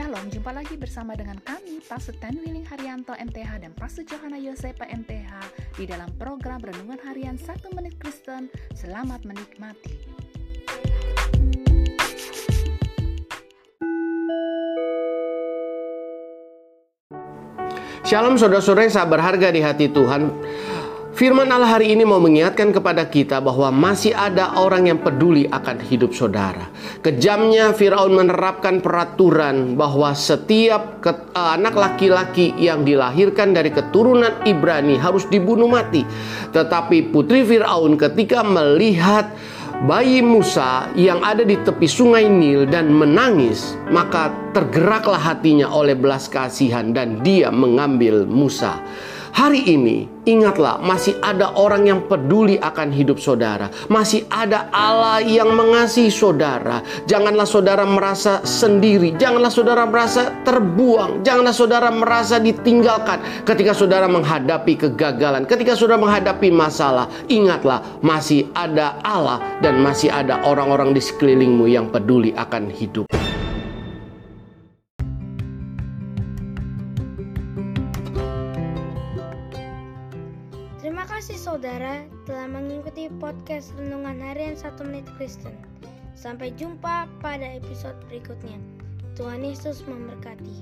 Shalom, jumpa lagi bersama dengan kami, Pastor Ten Willing Haryanto MTH dan Pastor Johanna Yosepa MTH di dalam program Renungan Harian 1 Menit Kristen. Selamat menikmati. Shalom saudara-saudara yang berharga di hati Tuhan. Firman Allah hari ini mau mengingatkan kepada kita bahwa masih ada orang yang peduli akan hidup saudara. Kejamnya Firaun menerapkan peraturan bahwa setiap eh, anak laki-laki yang dilahirkan dari keturunan Ibrani harus dibunuh mati. Tetapi putri Firaun ketika melihat bayi Musa yang ada di tepi sungai Nil dan menangis, maka tergeraklah hatinya oleh belas kasihan dan dia mengambil Musa. Hari ini, ingatlah, masih ada orang yang peduli akan hidup saudara. Masih ada Allah yang mengasihi saudara. Janganlah saudara merasa sendiri, janganlah saudara merasa terbuang, janganlah saudara merasa ditinggalkan ketika saudara menghadapi kegagalan, ketika saudara menghadapi masalah. Ingatlah, masih ada Allah dan masih ada orang-orang di sekelilingmu yang peduli akan hidup. Terima kasih saudara telah mengikuti podcast Renungan Harian 1 Menit Kristen. Sampai jumpa pada episode berikutnya. Tuhan Yesus memberkati.